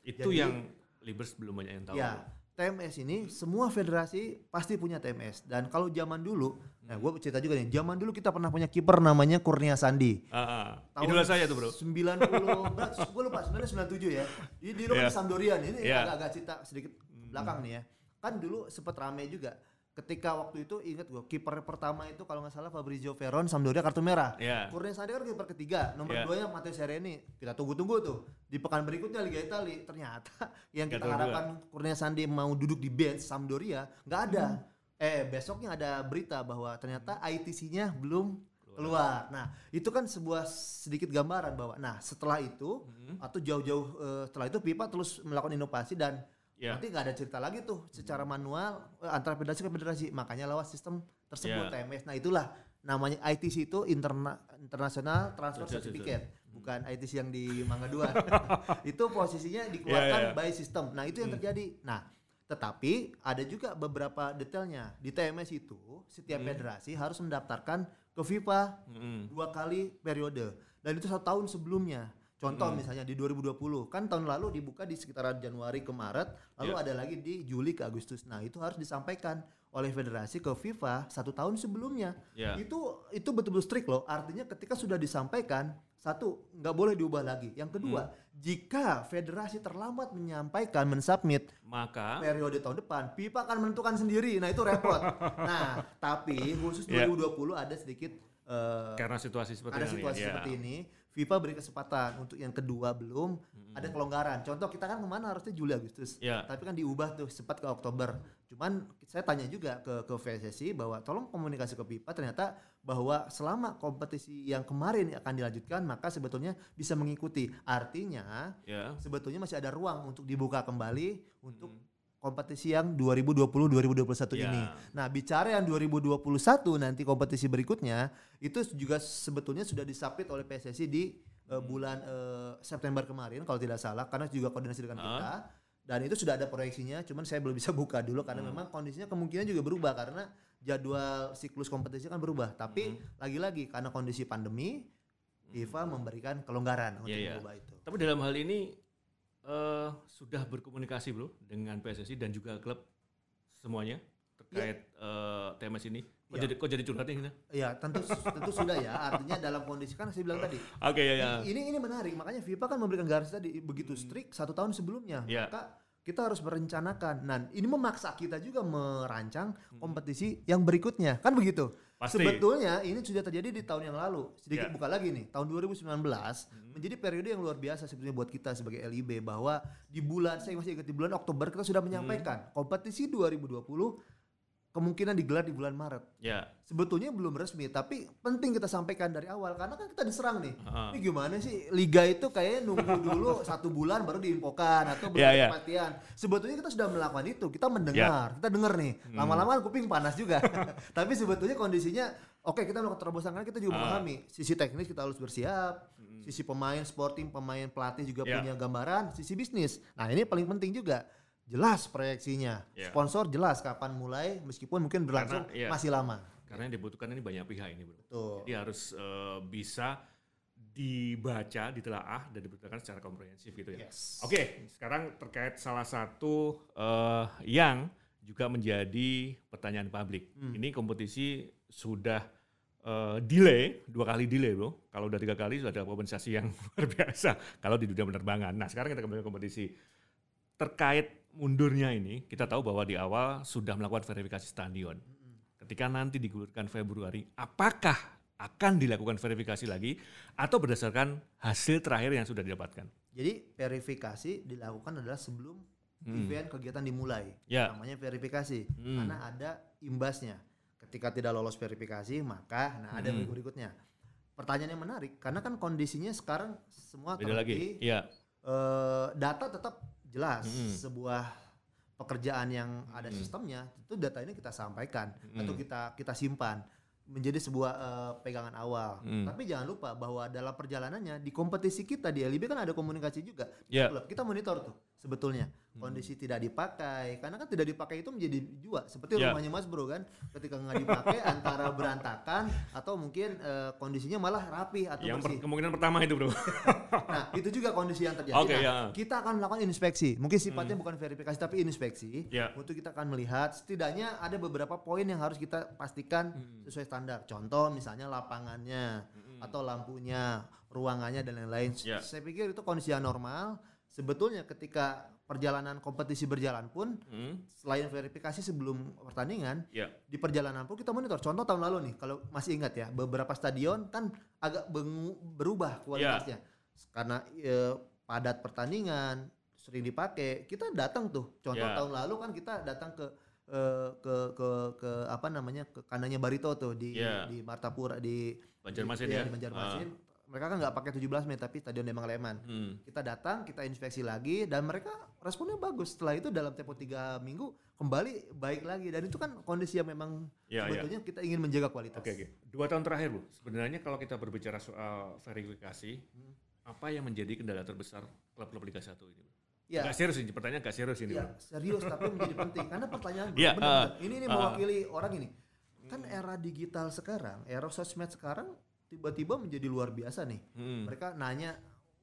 Itu Jadi- yang Libers belum banyak yang tahu. Ya, TMS ini semua federasi pasti punya TMS dan kalau zaman dulu, nah gue cerita juga nih, zaman dulu kita pernah punya kiper namanya Kurnia Sandi. Ah, ah. Tahun Idola saya tuh bro. 90, (laughs) gue lupa, 97 ya. Di, di Iya. yeah. Sampdoria nih, ini Iya. agak-agak cerita sedikit belakang nih ya. Kan dulu sempat rame juga. Ketika waktu itu ingat gue, kiper pertama itu kalau nggak salah Fabrizio Veron Sampdoria kartu merah. Iya. Kurnia Sandi kan kiper ketiga, nomor Iya. dua nya Matteo Sereni. Kita tunggu-tunggu tuh. Di pekan berikutnya Liga Italia, ternyata (laughs) yang kita harapkan Kurnia Sandi mau duduk di bench Sampdoria, nggak ada. Hmm. Eh besoknya ada berita bahwa ternyata ITC-nya belum keluar. Nah, itu kan sebuah sedikit gambaran bahwa nah, setelah itu Hmm. atau jauh-jauh eh, setelah itu FIFA terus melakukan inovasi dan Ya. nanti nggak ada cerita lagi tuh secara manual eh, antara federasi ke federasi. Makanya lewat sistem tersebut Ya. TMS. Nah, itulah namanya ITC itu interna international transfer certificate. Bukan ITC yang di Mangga 2. (laughs) itu posisinya dikeluarkan Ya, ya, ya. by system. Nah, itu yang terjadi. Nah, tetapi ada juga beberapa detailnya. Di TMS itu setiap Hmm. federasi harus mendaftarkan ke FIFA Mm-mm. dua kali periode dan itu satu tahun sebelumnya contoh Hmm. misalnya di 2020 kan tahun lalu dibuka di sekitaran Januari ke Maret lalu Ya. ada lagi di Juli ke Agustus nah itu harus disampaikan oleh federasi ke FIFA satu tahun sebelumnya Ya. itu itu betul-betul strict loh artinya ketika sudah disampaikan satu nggak boleh diubah lagi yang kedua Hmm. jika federasi terlambat menyampaikan mensubmit Maka periode tahun depan FIFA akan menentukan sendiri nah itu repot (laughs) nah tapi khusus Ya. 2020 ada sedikit eh, karena situasi seperti ada ini. situasi ya. seperti ini FIFA beri kesempatan untuk yang kedua belum ada kelonggaran contoh kita kan ke mana harusnya Juli Agustus Ya. tapi kan diubah tuh sempat ke Oktober cuman saya tanya juga ke ke PSSI bahwa tolong komunikasi ke FIFA ternyata bahwa selama kompetisi yang kemarin akan dilanjutkan maka sebetulnya bisa mengikuti artinya Ya. sebetulnya masih ada ruang untuk dibuka kembali untuk Hmm. Kompetisi yang 2020-2021 Ya. ini. Nah, bicara yang 2021 nanti kompetisi berikutnya itu juga sebetulnya sudah disapit oleh PSSI di eh, bulan eh, September kemarin kalau tidak salah karena juga koordinasi dengan Ah. kita dan itu sudah ada proyeksinya cuman saya belum bisa (laughs) buka dulu karena Hmm. memang kondisinya kemungkinan juga berubah karena jadwal siklus kompetisi kan berubah tapi Hmm. lagi-lagi karena kondisi pandemi FIFA memberikan kelonggaran untuk Iya, iya. mengubah itu. Tapi dalam hal ini eh, sudah berkomunikasi bro dengan PSSI dan juga klub semuanya terkait eh, TMS ini. Kok Iya. jadi kok jadi curhat nih kita? Ya tentu tentu sudah ya. Artinya dalam kondisi kan saya bilang tadi. (laughs) Oke ya ya. Ini ini menarik. Makanya FIFA kan memberikan garis tadi begitu strict satu tahun sebelumnya. Ya. Maka kita harus merencanakan. Nah ini memaksa kita juga merancang Hmm. kompetisi yang berikutnya. Kan begitu. Pasti. Sebetulnya ini sudah terjadi di tahun yang lalu. Sedikit Ya. buka lagi nih. Tahun 2019 Hmm. menjadi periode yang luar biasa sebetulnya buat kita sebagai LIB bahwa di bulan saya masih ingat di bulan Oktober kita sudah menyampaikan Hmm. kompetisi 2020 kemungkinan digelar di bulan Maret Ya. sebetulnya belum resmi tapi penting kita sampaikan dari awal karena kan kita diserang nih Heeh. ini gimana sih liga itu kayaknya nunggu (laughs) dulu satu bulan baru diinfokan atau belum ada ya. kepastian sebetulnya kita sudah melakukan itu kita mendengar kita dengar nih Hmm. lama-lama kan kuping panas juga (laughs) tapi sebetulnya kondisinya oke kita melakukan terobosan karena kita juga Ah. memahami sisi teknis kita harus bersiap sisi pemain sporting pemain pelatih juga Ya. punya gambaran sisi bisnis nah ini paling penting juga jelas proyeksinya Ya. sponsor jelas kapan mulai meskipun mungkin berlangsung Karena, ya. masih lama Karena yang dibutuhkan ini banyak pihak ini bro. Tuh. Jadi harus eh, bisa dibaca, ditelaah dan diberitakan secara komprehensif gitu ya. Yes. Oke, sekarang terkait salah satu eh, yang juga menjadi pertanyaan publik. Hmm. Ini kompetisi sudah uh, delay, dua kali delay bro. Kalau udah tiga kali sudah ada kompensasi yang (laughs) luar biasa. Kalau di dunia penerbangan. Nah sekarang kita kembali ke kompetisi. Terkait mundurnya ini, kita tahu bahwa di awal sudah melakukan verifikasi stadion. Ketika nanti digulirkan Februari, apakah akan dilakukan verifikasi lagi atau berdasarkan hasil terakhir yang sudah didapatkan? Jadi verifikasi dilakukan adalah sebelum Hmm. event kegiatan dimulai. Ya. Namanya verifikasi. Hmm. Karena ada imbasnya. Ketika tidak lolos verifikasi, maka nah ada Hmm. berikut berikutnya. Pertanyaan yang menarik karena kan kondisinya sekarang semua Beda lagi. Iya. eh, data tetap jelas Hmm. sebuah pekerjaan yang ada Hmm. sistemnya itu data ini kita sampaikan Hmm. atau kita kita simpan menjadi sebuah eh, pegangan awal. Hmm. Tapi jangan lupa bahwa dalam perjalanannya di kompetisi kita di LIB kan ada komunikasi juga. Klub kita monitor tuh sebetulnya Hmm. kondisi tidak dipakai karena kan tidak dipakai itu menjadi jua seperti Ya. rumahnya Mas Bro kan ketika nggak dipakai (laughs) antara berantakan atau mungkin eh, kondisinya malah rapi atau Yang per- bersih. kemungkinan pertama itu bro. (laughs) Nah, itu juga kondisi yang terjadi. Oke, Nah, ya. Kita akan melakukan inspeksi. Mungkin sifatnya bukan verifikasi tapi inspeksi. Ya. Untuk kita akan melihat setidaknya ada beberapa poin yang harus kita pastikan Hmm. sesuai standar. Contoh misalnya lapangannya atau lampunya, ruangannya dan lain-lain. Ya. Saya pikir itu kondisi yang normal. Sebetulnya ketika perjalanan kompetisi berjalan pun Hmm. selain verifikasi sebelum pertandingan Ya. di perjalanan pun kita monitor. Contoh tahun lalu nih, kalau masih ingat ya, beberapa stadion kan agak berubah kualitasnya karena eh, padat pertandingan sering dipakai. Kita datang tuh. Contoh Ya. tahun lalu kan kita datang ke eh, ke ke ke apa namanya ke kandangnya Barito tuh di Ya. di Martapura di Banjarmasin di, ya. iya, di Banjarmasin. Mereka kan nggak pakai 17 Mei tapi Stadion Demang Leman. Hmm. Kita datang, kita inspeksi lagi dan mereka responnya bagus. Setelah itu dalam tempo tiga minggu kembali baik lagi dan itu kan kondisi yang memang Ya, ya. sebetulnya kita ingin menjaga kualitas. Oke oke. Dua tahun terakhir bu, sebenarnya kalau kita berbicara soal verifikasi, Hmm. apa yang menjadi kendala terbesar klub-klub Liga 1 ini? Ya, Gak serius ini, pertanyaan gak serius ini. ya Bro. serius tapi menjadi (laughs) penting karena pertanyaan benar, ah, benar. ini ini ah. mewakili orang ini. Kan era digital sekarang, era sosmed sekarang tiba-tiba menjadi luar biasa nih. Hmm. Mereka nanya,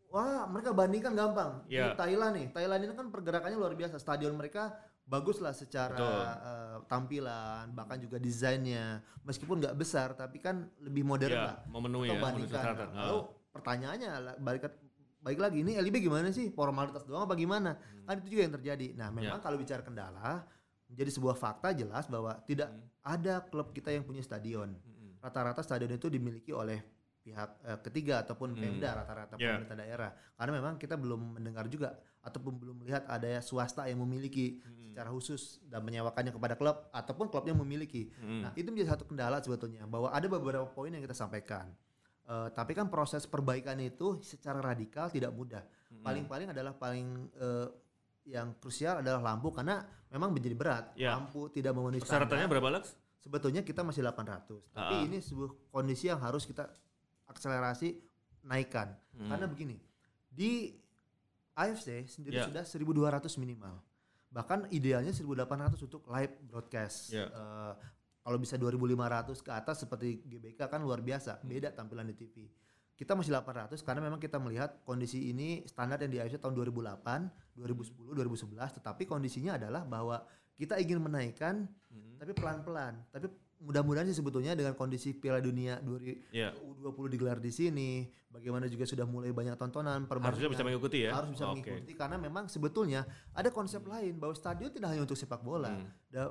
wah mereka bandingkan gampang. Iya. Di Thailand nih, Thailand ini kan pergerakannya luar biasa. Stadion mereka bagus lah secara Betul. eh, tampilan, bahkan juga desainnya. Meskipun nggak besar, tapi kan lebih modern Ya, lah. memenuhi Atau ya, memenuhi bandingkan. syarat. Nah, Lalu pertanyaannya lah, balik baik lagi ini LIB gimana sih formalitas doang apa gimana Hmm. kan itu juga yang terjadi nah Ya. memang kalau bicara kendala menjadi sebuah fakta jelas bahwa tidak Hmm. ada klub kita yang punya stadion Hmm. Rata-rata stadion itu dimiliki oleh pihak eh, ketiga ataupun Hmm. Pemda rata-rata Ya. pemerintah daerah karena memang kita belum mendengar juga ataupun belum melihat ada swasta yang memiliki Hmm. secara khusus dan menyewakannya kepada klub ataupun klubnya memiliki Hmm. Nah, itu menjadi satu kendala sebetulnya bahwa ada beberapa poin yang kita sampaikan. Eh, tapi kan proses perbaikan itu secara radikal tidak mudah. Hmm. Paling-paling adalah paling eh, yang krusial adalah lampu karena memang menjadi berat. Ya. Lampu tidak memenuhi Persyaratannya standar. berapa Lex? Sebetulnya kita masih 800. Tapi ini sebuah kondisi yang harus kita akselerasi naikkan. Hmm. Karena begini, di AFC sendiri Ya. sudah 1200 minimal. Bahkan idealnya 1800 untuk live broadcast. Ya. Eh, kalau bisa 2500 ke atas seperti GBK kan luar biasa, Hmm. beda tampilan di TV. Kita masih 800 karena memang kita melihat kondisi ini standar yang di AFC tahun 2008, 2010, 2011 tetapi kondisinya adalah bahwa kita ingin menaikkan Hmm. tapi pelan-pelan. Tapi mudah-mudahan sih sebetulnya dengan kondisi Piala Dunia 20 Ya. U20 digelar di sini, bagaimana juga sudah mulai banyak tontonan, Harusnya bisa mengikuti ya. harus bisa Oke. mengikuti karena memang sebetulnya ada konsep lain bahwa stadion tidak hanya untuk sepak bola, Hmm.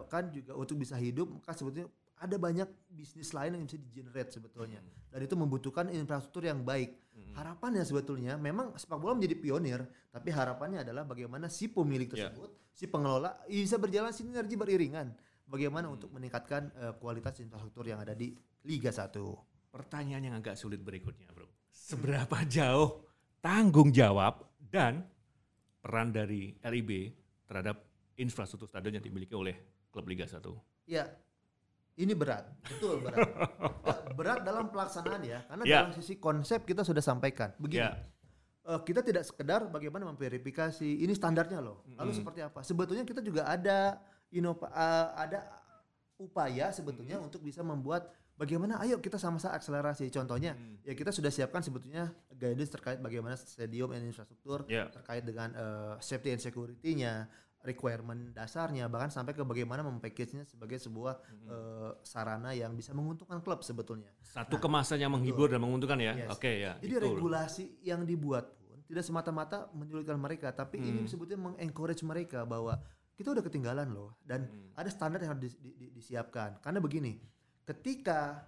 kan juga untuk bisa hidup, maka sebetulnya ada banyak bisnis lain yang bisa di-generate sebetulnya. Hmm. Dan itu membutuhkan infrastruktur yang baik. Hmm. Harapannya sebetulnya memang sepak bola menjadi pionir, tapi harapannya adalah bagaimana si pemilik Ya. tersebut, si pengelola bisa berjalan sinergi beriringan. Bagaimana Hmm. untuk meningkatkan eh, kualitas infrastruktur yang ada di Liga 1. Pertanyaan yang agak sulit berikutnya, bro. Seberapa jauh tanggung jawab dan peran dari LIB terhadap infrastruktur stadion yang dimiliki oleh klub Liga 1? Ya, ini berat, betul berat. Ya, (laughs) berat dalam pelaksanaan ya, karena Ya. dalam sisi konsep kita sudah sampaikan. Begini, Ya. eh, kita tidak sekedar bagaimana memverifikasi ini standarnya loh. Lalu Mm. seperti apa? Sebetulnya kita juga ada inova, eh, ada upaya sebetulnya untuk bisa membuat bagaimana ayo kita sama-sama akselerasi. Contohnya Hmm. ya kita sudah siapkan sebetulnya guidance terkait bagaimana stadium dan infrastruktur Ya. terkait dengan eh, safety and security-nya, requirement dasarnya bahkan sampai ke bagaimana mempackage-nya sebagai sebuah Hmm. eh, sarana yang bisa menguntungkan klub sebetulnya. Satu kemasan yang menghibur dan menguntungkan ya. Yes. Oke ya. Jadi betul. regulasi yang dibuat pun tidak semata-mata menyulitkan mereka, tapi ini Hmm. sebetulnya mengencourage mereka bahwa kita udah ketinggalan loh dan Hmm. ada standar yang harus di- di- di- disiapkan. Karena begini, ketika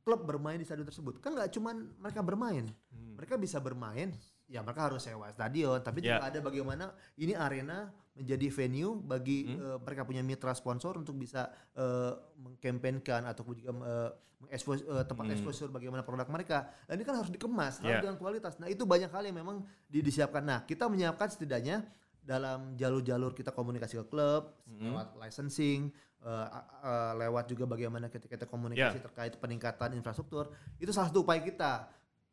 klub bermain di stadion tersebut, kan nggak cuman mereka bermain, Hmm. mereka bisa bermain, ya mereka harus sewa stadion, tapi Ya. juga ada bagaimana ini arena menjadi venue bagi Hmm. eh, mereka punya mitra sponsor untuk bisa eh, mengkampanyekan atau juga eh, mengekspos eh, tempat Hmm. exposure bagaimana produk mereka. Dan ini kan harus dikemas, harus dengan kualitas. Nah itu banyak hal yang memang di- disiapkan. Nah kita menyiapkan setidaknya dalam jalur-jalur kita komunikasi ke klub Hmm. lewat licensing, a- a- lewat juga bagaimana kita kita komunikasi Ya. terkait peningkatan infrastruktur. Itu salah satu upaya kita.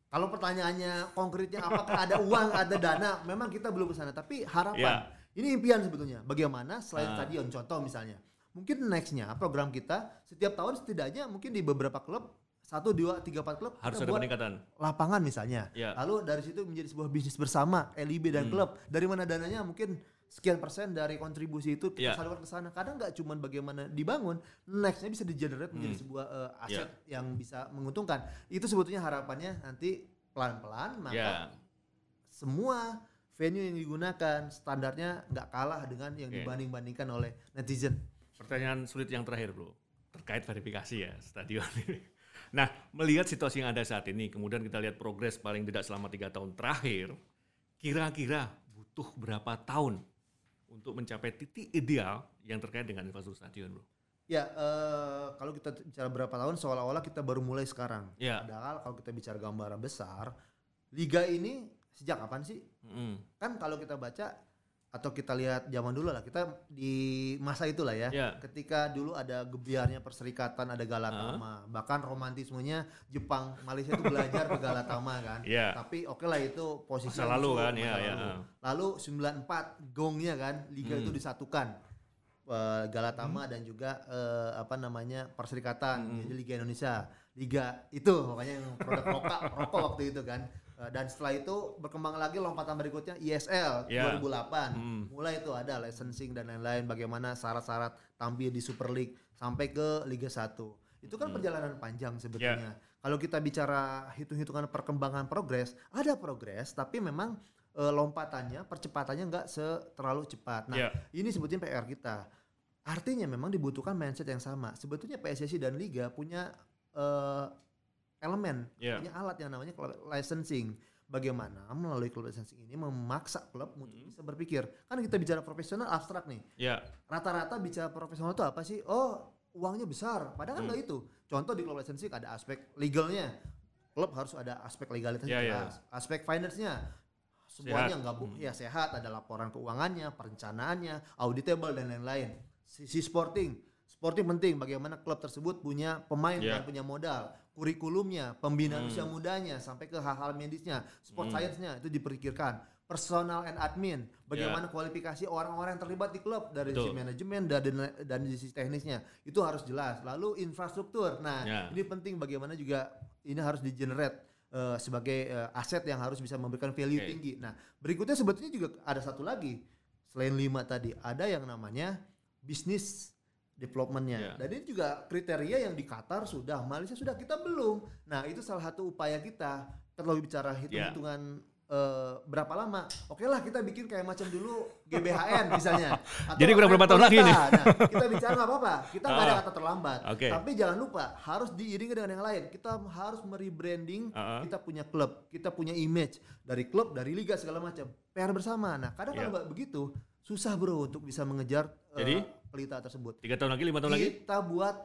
Kalau pertanyaannya konkretnya apakah ada uang, ada dana, memang kita belum ke sana. Tapi harapan, ini impian sebetulnya. Bagaimana selain Ah. stadion, contoh misalnya, mungkin nextnya program kita setiap tahun setidaknya mungkin di beberapa klub satu dua tiga empat klub Harus ada peningkatan. lapangan misalnya. Ya. Lalu dari situ menjadi sebuah bisnis bersama LIB dan Hmm. klub. Dari mana dananya mungkin sekian persen dari kontribusi itu kita Ya. salurkan ke sana. Kadang nggak cuma bagaimana dibangun, nextnya bisa di-generate menjadi Hmm. sebuah eh, Ya. aset yang bisa menguntungkan. Itu sebetulnya harapannya nanti pelan-pelan maka Ya. semua venue yang digunakan standarnya nggak kalah dengan yang Oke. dibanding-bandingkan oleh netizen. Pertanyaan sulit yang terakhir, Bro. Terkait verifikasi ya stadion ini. Nah, melihat situasi yang ada saat ini, kemudian kita lihat progres paling tidak selama tiga tahun terakhir, kira-kira butuh berapa tahun untuk mencapai titik ideal yang terkait dengan infrastruktur stadion, Bro? Ya, eh, kalau kita bicara berapa tahun, seolah-olah kita baru mulai sekarang. Ya. Padahal kalau kita bicara gambaran besar, liga ini sejak kapan sih? Mm. Kan kalau kita baca atau kita lihat zaman dulu lah, kita di masa itulah ya. Ya. Ketika dulu ada gebiarnya perserikatan, ada Galatama, bahkan romantismenya Jepang, Malaysia itu belajar ke Galatama kan. Ya. Tapi oke lah itu posisi Masa lalu kan, masa ya, ya. lalu. Lalu 94 gongnya kan, liga Hmm. itu disatukan. Eh, Galatama dan juga eh, apa namanya Perserikatan Hmm. jadi Liga Indonesia Liga itu makanya yang produk rokok rokok waktu itu kan dan setelah itu berkembang lagi lompatan berikutnya ISL Ya. 2008 Hmm. mulai itu ada licensing dan lain-lain bagaimana syarat-syarat tampil di Super League sampai ke Liga 1 itu kan Hmm. perjalanan panjang Ya. sebetulnya kalau kita bicara hitung-hitungan perkembangan progres ada progres tapi memang eh, lompatannya percepatannya nggak terlalu cepat nah Ya. ini sebetulnya PR kita. Artinya memang dibutuhkan mindset yang sama. Sebetulnya PSSI dan Liga punya eh, elemen, Ya. punya alat yang namanya club licensing. Bagaimana melalui klub licensing ini memaksa klub untuk Hmm. bisa berpikir. Kan kita bicara profesional abstrak nih. Ya. Rata-rata bicara profesional itu apa sih? Oh, uangnya besar. Padahal kan Hmm. nggak itu. Contoh di klub licensing ada aspek legalnya. Klub harus ada aspek legalitasnya Ya, ya. jelas. Aspek finance-nya semuanya nggak bu Hmm. ya sehat ada laporan keuangannya perencanaannya auditable dan lain-lain sisi sporting sporting penting bagaimana klub tersebut punya pemain Ya. dan punya modal kurikulumnya pembinaan Hmm. usia mudanya sampai ke hal-hal medisnya sport Hmm. science-nya itu diperkirakan personal and admin bagaimana kualifikasi orang-orang yang terlibat di klub dari. Betul. sisi manajemen dan dan sisi teknisnya itu harus jelas lalu infrastruktur nah Ya. ini penting bagaimana juga ini harus di generate eh, sebagai eh, aset yang harus bisa memberikan value Oke. tinggi. Nah, berikutnya sebetulnya juga ada satu lagi selain lima tadi, ada yang namanya bisnis developmentnya. Ya. Dan ini juga kriteria yang di Qatar sudah, Malaysia sudah, kita belum. Nah, itu salah satu upaya kita. Kalau bicara hitung-hitungan eh, berapa lama? Oke lah kita bikin kayak macam dulu GBHN misalnya. (laughs) Atau Jadi kurang berapa tahun lagi nih? Nah, kita bicara nggak apa-apa. Kita nggak ada Ah. kata terlambat. Oke. Tapi jangan lupa harus diiringi dengan yang lain. Kita harus merebranding. Ah, ah. Kita punya klub, kita punya image dari klub, dari liga segala macam. PR bersama. Nah, kadang Iya. kalau begitu susah bro untuk bisa mengejar Jadi? Pelita tersebut. Tiga tahun lagi, lima tahun lagi? Kita buat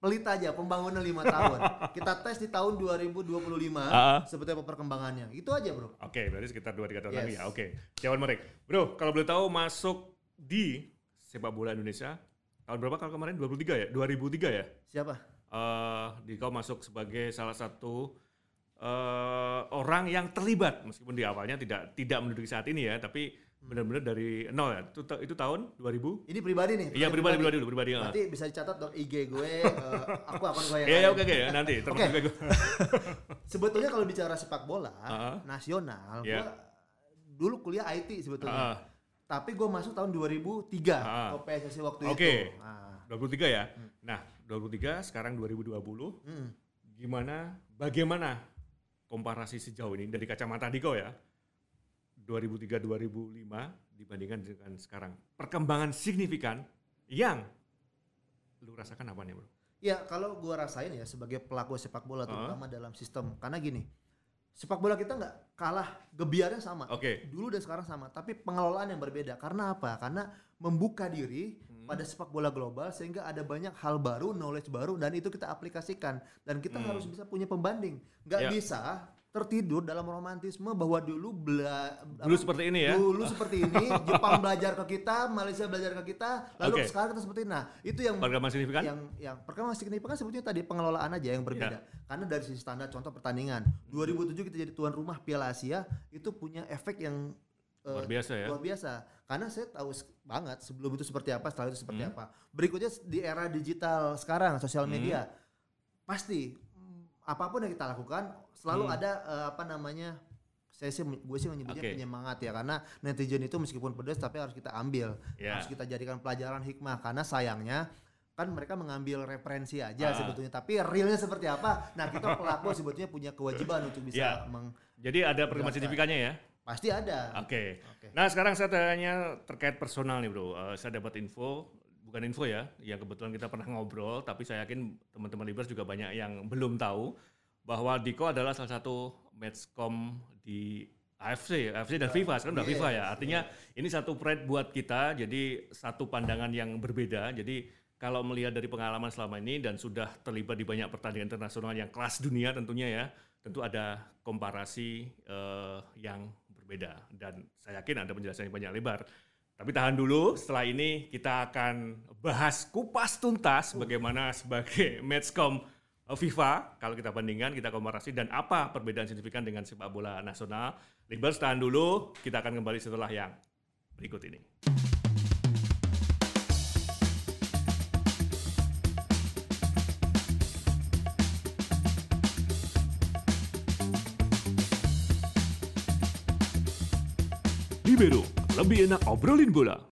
pelita aja pembangunan lima tahun. Kita tes di tahun 2025 Ah, ah. seperti apa perkembangannya. Itu aja bro. Oke, berarti sekitar 2-3 tahun Yes. lagi ya. Oke. Jawaban Merek. Bro, kalau boleh tahu masuk di sepak bola Indonesia tahun berapa kalau kemarin? 2003 ya? 2003 ya? Siapa? Eh, di kau masuk sebagai salah satu eh, orang yang terlibat meskipun di awalnya tidak tidak menduduki saat ini ya, tapi benar-benar dari nol ya. Itu, itu tahun 2000? Ini pribadi nih. Iya, pribadi pribadi dulu, pribadi. ya. Nanti bisa dicatat dong IG gue, eh, aku akun gue (laughs) yang Iya, iya, oke oke ya, nanti Oke. juga gue. (laughs) Sebetulnya kalau bicara sepak bola Ah. nasional, Iya. gua dulu kuliah IT sebetulnya. Ah, tapi gue masuk tahun 2003 Ah. ke PSSI waktu Oke. itu. Nah, 23 ya. Nah, 23 sekarang 2020. mm. Gimana bagaimana komparasi sejauh ini dari kacamata Diko ya? 2003 2005 dibandingkan dengan sekarang. Perkembangan signifikan yang lu rasakan apa nih, Bro? Ya kalau gue rasain ya sebagai pelaku sepak bola terutama dalam sistem karena gini sepak bola kita nggak kalah gebiarnya sama Oke. dulu dan sekarang sama tapi pengelolaan yang berbeda karena apa karena membuka diri Hmm. pada sepak bola global sehingga ada banyak hal baru knowledge baru dan itu kita aplikasikan dan kita Hmm. harus bisa punya pembanding nggak Ya. bisa tertidur dalam romantisme bahwa dulu bela Dulu seperti ini ya. dulu seperti ini (laughs) Jepang belajar ke kita Malaysia belajar ke kita lalu Oke. sekarang kita seperti ini. nah itu yang Perkembangan signifikan? yang yang perkembangan signifikan sebetulnya tadi pengelolaan aja yang berbeda. Ya. Karena dari sisi standar contoh pertandingan 2007 kita jadi tuan rumah Piala Asia itu punya efek yang eh, Luar biasa ya. luar biasa. Karena saya tahu banget sebelum itu seperti apa, setelah itu seperti Hmm. apa. Berikutnya di era digital sekarang sosial media pasti mm, apa pun yang kita lakukan selalu Hmm. ada eh, apa namanya saya sih gue sih menyebutnya Oke. penyemangat ya karena netizen itu meskipun pedas tapi harus kita ambil Ya. harus kita jadikan pelajaran hikmah karena sayangnya kan mereka mengambil referensi aja Ah. sebetulnya tapi realnya seperti apa nah kita pelaku sebetulnya punya kewajiban untuk bisa Ya. meng- Jadi ada perkembangan signifikannya ya. pasti ada Oke. Oke. Nah sekarang saya tanya terkait personal nih bro. Eh, saya dapat info, bukan info ya, yang kebetulan kita pernah ngobrol, tapi saya yakin teman-teman Libers juga banyak yang belum tahu bahwa Diko adalah salah satu matchcom di AFC, AFC dan FIFA, sekarang udah FIFA ya. Artinya ini satu pride buat kita, jadi satu pandangan yang berbeda. Jadi kalau melihat dari pengalaman selama ini dan sudah terlibat di banyak pertandingan internasional yang kelas dunia tentunya ya, tentu ada komparasi eh, yang berbeda dan saya yakin ada penjelasan yang banyak lebar. Tapi tahan dulu, setelah ini kita akan bahas kupas tuntas bagaimana sebagai matchcom FIFA kalau kita bandingkan, kita komparasi dan apa perbedaan signifikan dengan sepak bola nasional. Libers tahan dulu, kita akan kembali setelah yang berikut ini. Libero, lebih enak obrolin bola.